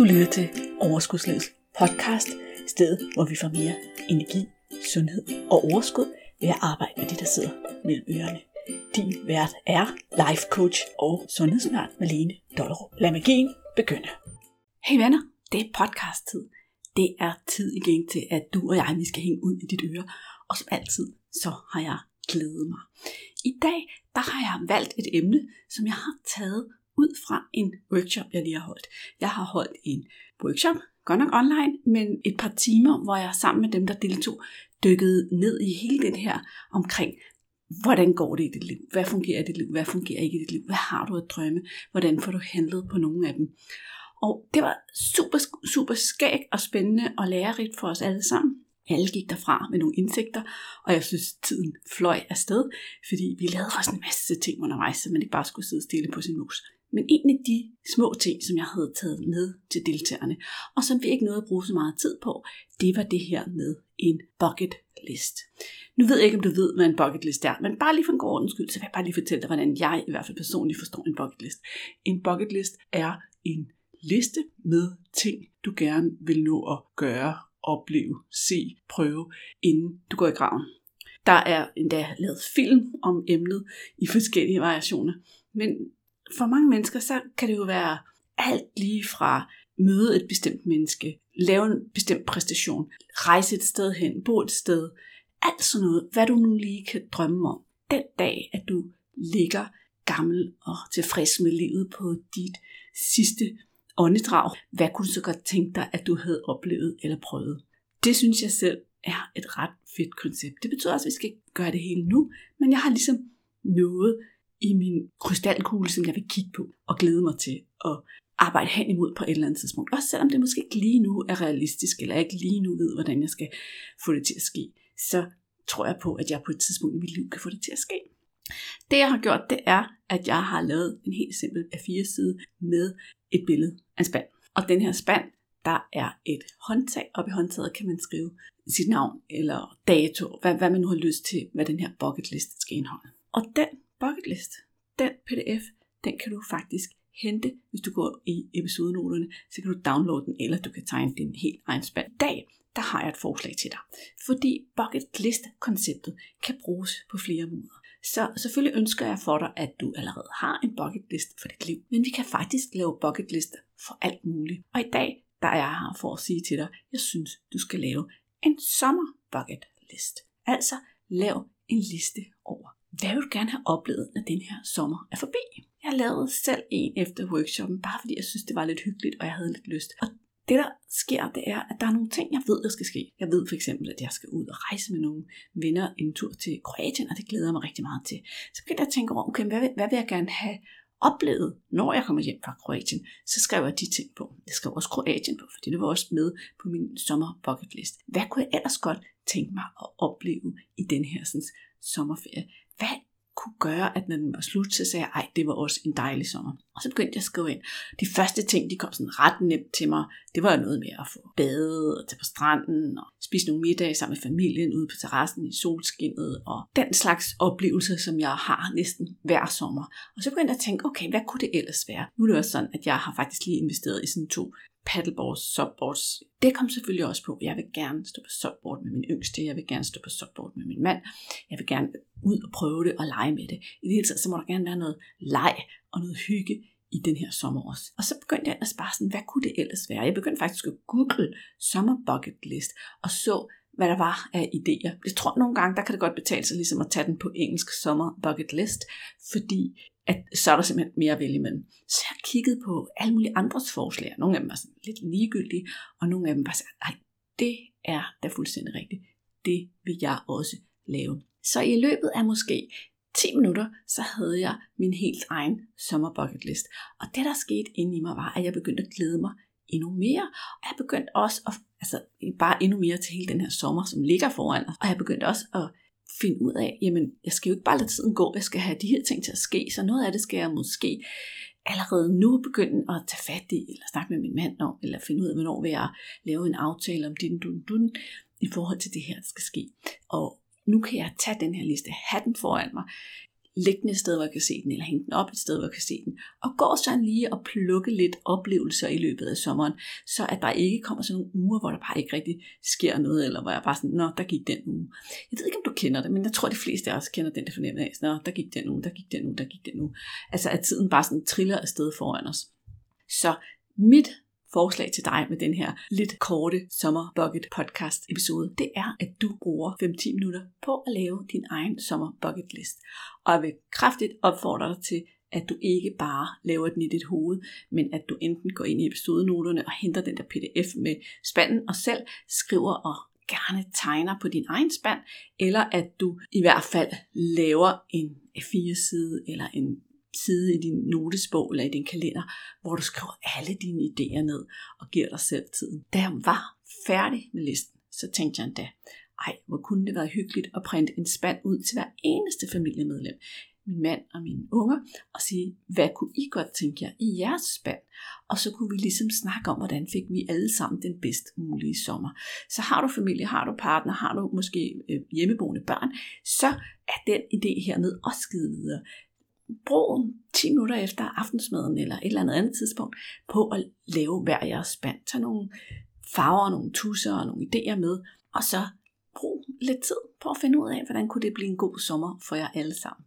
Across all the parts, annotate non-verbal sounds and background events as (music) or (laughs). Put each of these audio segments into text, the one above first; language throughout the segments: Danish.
Du lytter til Overskudslivets podcast, stedet hvor vi får mere energi, sundhed og overskud ved at arbejde med det, der sidder mellem ørerne. Din vært er life coach og sundhedsnært Malene Dollerup. Lad magien begynde. Hey venner, det er podcast-tid. Det er tid igen til, at du og jeg vi skal hænge ud i dit øre. Og som altid, så har jeg glædet mig. I dag, der har jeg valgt et emne, som jeg har taget ud fra en workshop, jeg lige har holdt. Jeg har holdt en workshop, godt nok online, men et par timer, hvor jeg sammen med dem, der deltog, dykkede ned i hele den her omkring, hvordan går det i dit liv? Hvad fungerer i dit liv? Hvad fungerer ikke i dit liv? Hvad har du at drømme? Hvordan får du handlet på nogle af dem? Og det var super, super skægt og spændende og lærerigt for os alle sammen. Alle gik derfra med nogle indsigter, og jeg synes, tiden fløj afsted, fordi vi lavede også en masse ting undervejs, så man ikke bare skulle sidde stille på sin mus. Men en af de små ting, som jeg havde taget med til deltagerne, og som vi ikke nåede at bruge så meget tid på, det var det her med en bucket list. Nu ved jeg ikke, om du ved, hvad en bucket list er, men bare lige for en god ordens skyld, så vil jeg bare lige fortælle dig, hvordan jeg i hvert fald personligt forstår en bucket list. En bucket list er en liste med ting, du gerne vil nå at gøre, opleve, se, prøve, inden du går i graven. Der er endda lavet film om emnet i forskellige variationer, men for mange mennesker, så kan det jo være alt lige fra møde et bestemt menneske, lave en bestemt præstation, rejse et sted hen, bo et sted, alt sådan noget, hvad du nu lige kan drømme om. Den dag, at du ligger gammel og tilfreds med livet på dit sidste åndedrag, hvad kunne du så godt tænke dig, at du havde oplevet eller prøvet? Det synes jeg selv er et ret fedt koncept. Det betyder også, at vi skal gøre det hele nu, men jeg har ligesom noget, i min krystalkugle, som jeg vil kigge på og glæde mig til at arbejde hen imod på et eller andet tidspunkt. Også selvom det måske ikke lige nu er realistisk, eller jeg ikke lige nu ved, hvordan jeg skal få det til at ske, så tror jeg på, at jeg på et tidspunkt i mit liv kan få det til at ske. Det jeg har gjort, det er, at jeg har lavet en helt simpel A4-side med et billede af en spand. Og den her spand, der er et håndtag, og i håndtaget kan man skrive sit navn eller dato, hvad, hvad man nu har lyst til, hvad den her bucket list skal indeholde. Og den bucket list. Den pdf, den kan du faktisk hente, hvis du går i episodenoterne, så kan du downloade den, eller du kan tegne din helt egen spand. I dag, der har jeg et forslag til dig. Fordi bucket list konceptet kan bruges på flere måder. Så selvfølgelig ønsker jeg for dig, at du allerede har en bucket list for dit liv. Men vi kan faktisk lave bucket lister for alt muligt. Og i dag, der er jeg her for at sige til dig, jeg synes, du skal lave en sommer bucket list. Altså, lav en liste over hvad vil du gerne have oplevet, når den her sommer er forbi? Jeg lavede selv en efter workshoppen, bare fordi jeg synes, det var lidt hyggeligt, og jeg havde lidt lyst. Og det, der sker, det er, at der er nogle ting, jeg ved, der skal ske. Jeg ved for eksempel, at jeg skal ud og rejse med nogle venner en tur til Kroatien, og det glæder jeg mig rigtig meget til. Så begyndte jeg at tænke over, okay, hvad vil, hvad vil jeg gerne have oplevet, når jeg kommer hjem fra Kroatien? Så skrev jeg de ting på. Jeg skrev også Kroatien på, fordi det var også med på min sommer bucket list. Hvad kunne jeg ellers godt tænke mig at opleve i den her sådan, sommerferie? Kunne gøre, at når den var slut, så sagde jeg, ej, det var også en dejlig sommer. Og så begyndte jeg at skrive ind. De første ting, de kom sådan ret nemt til mig, det var noget med at få bade og tage på stranden og spise nogle middage sammen med familien ude på terrassen i solskinnet og den slags oplevelser, som jeg har næsten hver sommer. Og så begyndte jeg at tænke, okay, hvad kunne det ellers være? Nu er det også sådan, at jeg har faktisk lige investeret i sådan to paddleboards, subboards. Det kom selvfølgelig også på. Jeg vil gerne stå på subboard med min yngste. Jeg vil gerne stå på subboard med min mand. Jeg vil gerne ud og prøve det og lege med det. I det hele taget, så må der gerne være noget leg og noget hygge i den her sommer også. Og så begyndte jeg at spare sådan, hvad kunne det ellers være? Jeg begyndte faktisk at google sommer bucket list og så, hvad der var af idéer. Jeg tror nogle gange, der kan det godt betale sig ligesom at tage den på engelsk sommer bucket list, fordi at så er der simpelthen mere at vælge imellem. Så jeg kiggede på alle mulige andres forslag. Nogle af dem var sådan lidt ligegyldige, og nogle af dem var sådan, nej, det er da fuldstændig rigtigt. Det vil jeg også lave. Så i løbet af måske 10 minutter, så havde jeg min helt egen sommer bucket list. Og det der skete inde i mig var, at jeg begyndte at glæde mig endnu mere. Og jeg begyndte også at, altså bare endnu mere til hele den her sommer, som ligger foran os. Og jeg begyndte også at finde ud af, jamen jeg skal jo ikke bare lade tiden gå, jeg skal have de her ting til at ske, så noget af det skal jeg måske allerede nu begynde at tage fat i, eller snakke med min mand om, eller finde ud af, hvornår vil jeg lave en aftale om din dun dun, i forhold til det her, der skal ske. Og nu kan jeg tage den her liste, have den foran mig, liggende et sted, hvor jeg kan se den, eller hænge den op et sted, hvor jeg kan se den. Og går sådan lige og plukke lidt oplevelser i løbet af sommeren, så at der ikke kommer sådan nogle uger, hvor der bare ikke rigtig sker noget, eller hvor jeg bare sådan, nå, der gik den uge. Jeg ved ikke, om du kender det, men jeg tror, de fleste af os kender den der fornemmelse af, nå, der gik den uge, der gik den uge, der gik den uge. Altså at tiden bare sådan triller afsted foran os. Så mit forslag til dig med den her lidt korte sommer bucket podcast episode, det er, at du bruger 5-10 minutter på at lave din egen sommer bucket list. Og jeg vil kraftigt opfordre dig til, at du ikke bare laver den i dit hoved, men at du enten går ind i episodenoterne og henter den der pdf med spanden og selv skriver og gerne tegner på din egen spand, eller at du i hvert fald laver en A4-side eller en side i din notesbog eller i din kalender, hvor du skriver alle dine idéer ned og giver dig selv tiden. Da jeg var færdig med listen, så tænkte jeg endda, ej, hvor kunne det være hyggeligt at printe en spand ud til hver eneste familiemedlem, min mand og mine unger, og sige, hvad kunne I godt tænke jer i jeres spand? Og så kunne vi ligesom snakke om, hvordan fik vi alle sammen den bedst mulige sommer. Så har du familie, har du partner, har du måske øh, hjemmeboende børn, så er den idé hernede også givet videre brug 10 minutter efter aftensmaden eller et eller andet andet tidspunkt på at lave hver jeres spand. Tag nogle farver, nogle tusser og nogle idéer med, og så brug lidt tid på at finde ud af, hvordan kunne det blive en god sommer for jer alle sammen.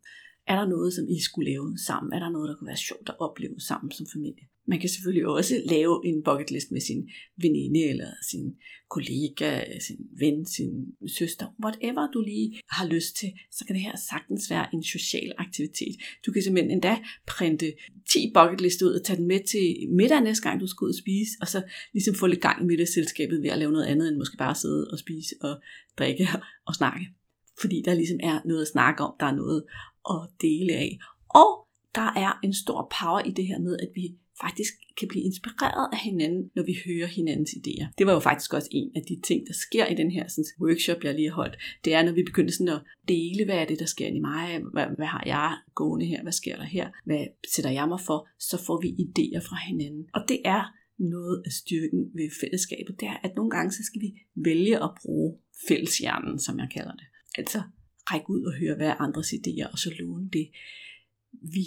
Er der noget, som I skulle lave sammen? Er der noget, der kunne være sjovt at opleve sammen som familie? Man kan selvfølgelig også lave en bucket list med sin veninde, eller sin kollega, sin ven, sin søster, whatever du lige har lyst til, så kan det her sagtens være en social aktivitet. Du kan simpelthen endda printe 10 bucket list ud og tage den med til middag næste gang, du skal ud og spise, og så ligesom få lidt gang i middagsselskabet ved at lave noget andet, end måske bare sidde og spise og drikke (laughs) og snakke. Fordi der ligesom er noget at snakke om, der er noget at dele af. Og der er en stor power i det her med, at vi faktisk kan blive inspireret af hinanden, når vi hører hinandens idéer. Det var jo faktisk også en af de ting, der sker i den her sådan, workshop, jeg lige har holdt. Det er, når vi begynder sådan at dele, hvad er det, der sker i mig, hvad, hvad har jeg gående her, hvad sker der her, hvad sætter jeg mig for, så får vi idéer fra hinanden. Og det er noget af styrken ved fællesskabet, det er, at nogle gange så skal vi vælge at bruge fælleshjernen, som jeg kalder det. Altså række ud og høre, hvad er andres idéer, og så låne det, vi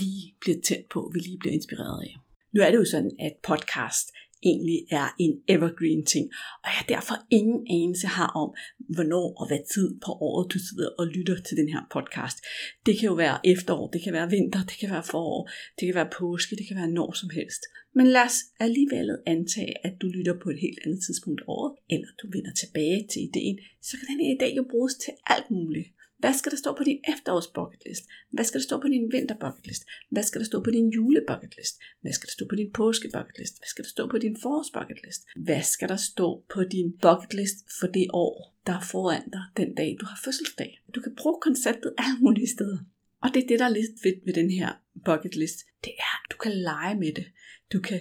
lige bliver tændt på, vi lige bliver inspireret af. Nu er det jo sådan, at podcast egentlig er en evergreen ting, og jeg derfor ingen anelse har om, hvornår og hvad tid på året du sidder og lytter til den her podcast. Det kan jo være efterår, det kan være vinter, det kan være forår, det kan være påske, det kan være når som helst. Men lad os alligevel antage, at du lytter på et helt andet tidspunkt af året, eller du vender tilbage til ideen, så kan den her idé jo bruges til alt muligt. Hvad skal der stå på din efterårs bucket list? Hvad skal der stå på din vinter bucket list? Hvad skal der stå på din jule bucket list? Hvad skal der stå på din påske bucket list? Hvad skal der stå på din forårs bucket list? Hvad skal der stå på din bucket list for det år, der er foran dig den dag, du har fødselsdag? Du kan bruge konceptet alle mulige steder. Og det er det, der er lidt fedt ved den her bucket list. Det er, at du kan lege med det. Du kan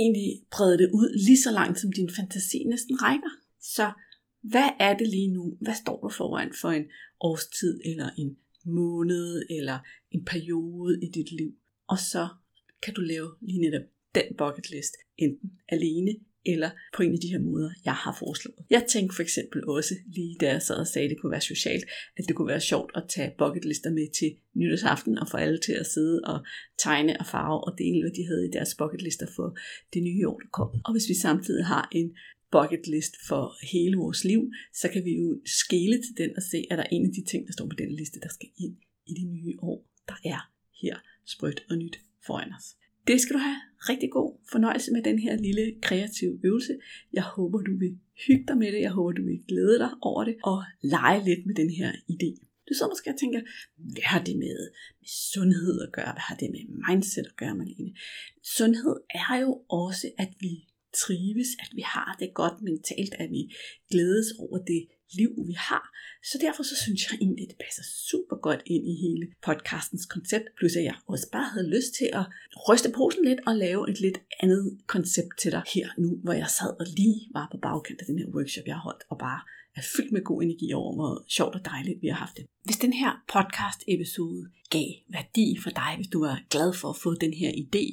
egentlig brede det ud lige så langt, som din fantasi næsten rækker. Så hvad er det lige nu? Hvad står du foran for en årstid, eller en måned, eller en periode i dit liv? Og så kan du lave lige netop den bucket list, enten alene eller på en af de her måder, jeg har foreslået. Jeg tænkte for eksempel også, lige da jeg sad og sagde, at det kunne være socialt, at det kunne være sjovt at tage bucketlister med til nytårsaften og få alle til at sidde og tegne og farve og dele, hvad de havde i deres bucketlister for det nye år, der kom. Og hvis vi samtidig har en bucket list for hele vores liv, så kan vi jo skele til den og se, at der er en af de ting, der står på den liste, der skal ind i det nye år, der er her sprødt og nyt foran os. Det skal du have rigtig god fornøjelse med den her lille kreative øvelse. Jeg håber, du vil hygge dig med det. Jeg håber, du vil glæde dig over det og lege lidt med den her idé. Du så måske og tænker, hvad har det med, med sundhed at gøre? Hvad har det med mindset at gøre, Malene? Sundhed er jo også, at vi trives, at vi har det godt mentalt, at vi glædes over det liv, vi har. Så derfor så synes jeg egentlig, at det passer super godt ind i hele podcastens koncept. Plus at jeg også bare havde lyst til at ryste posen lidt og lave et lidt andet koncept til dig her nu, hvor jeg sad og lige var på bagkant af den her workshop, jeg har holdt, og bare er fyldt med god energi over, hvor sjovt og dejligt vi har haft det. Hvis den her podcast episode gav værdi for dig, hvis du var glad for at få den her idé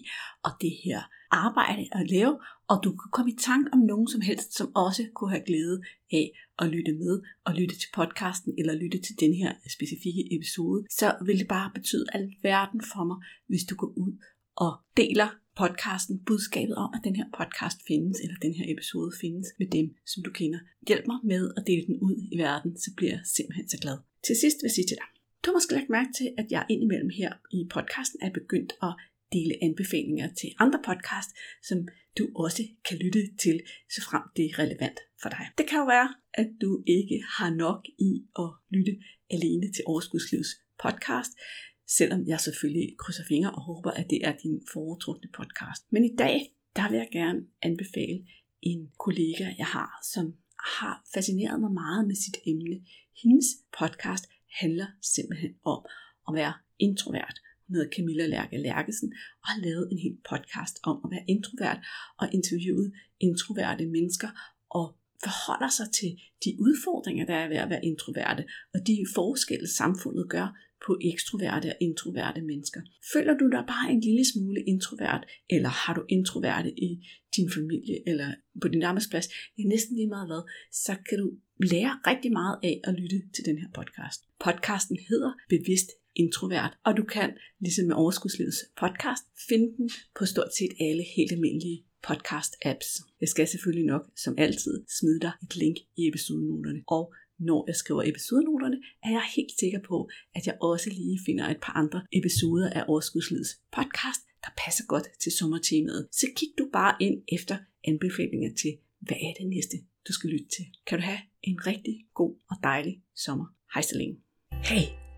og det her arbejde at lave, og du kan komme i tanke om nogen som helst, som også kunne have glæde af at lytte med og lytte til podcasten eller lytte til den her specifikke episode, så vil det bare betyde alverden for mig, hvis du går ud og deler podcasten, budskabet om, at den her podcast findes, eller den her episode findes med dem, som du kender. Hjælp mig med at dele den ud i verden, så bliver jeg simpelthen så glad. Til sidst vil jeg sige til dig, du har måske lagt mærke til, at jeg indimellem her i podcasten er begyndt at dele anbefalinger til andre podcast, som du også kan lytte til, så frem det er relevant for dig. Det kan jo være, at du ikke har nok i at lytte alene til Overskudslivets podcast, selvom jeg selvfølgelig krydser fingre og håber, at det er din foretrukne podcast. Men i dag, der vil jeg gerne anbefale en kollega, jeg har, som har fascineret mig meget med sit emne. Hendes podcast handler simpelthen om at være introvert. Hun hedder Camilla Lærke Lærkesen og har lavet en hel podcast om at være introvert og interviewet introverte mennesker og forholder sig til de udfordringer, der er ved at være introverte, og de forskelle samfundet gør på ekstroverte og introverte mennesker. Føler du dig bare en lille smule introvert, eller har du introverte i din familie eller på din arbejdsplads, det er næsten lige meget hvad, så kan du lære rigtig meget af at lytte til den her podcast. Podcasten hedder Bevidst Introvert, og du kan, ligesom med Overskudslivets podcast, finde den på stort set alle helt almindelige podcast-apps. Jeg skal selvfølgelig nok, som altid, smide dig et link i episodenoterne. Og når jeg skriver episodenoterne, er jeg helt sikker på, at jeg også lige finder et par andre episoder af Overskudslivets podcast, der passer godt til sommertemaet. Så kig du bare ind efter anbefalinger til, hvad er det næste, du skal lytte til. Kan du have en rigtig god og dejlig sommer. Hej så længe. Hey,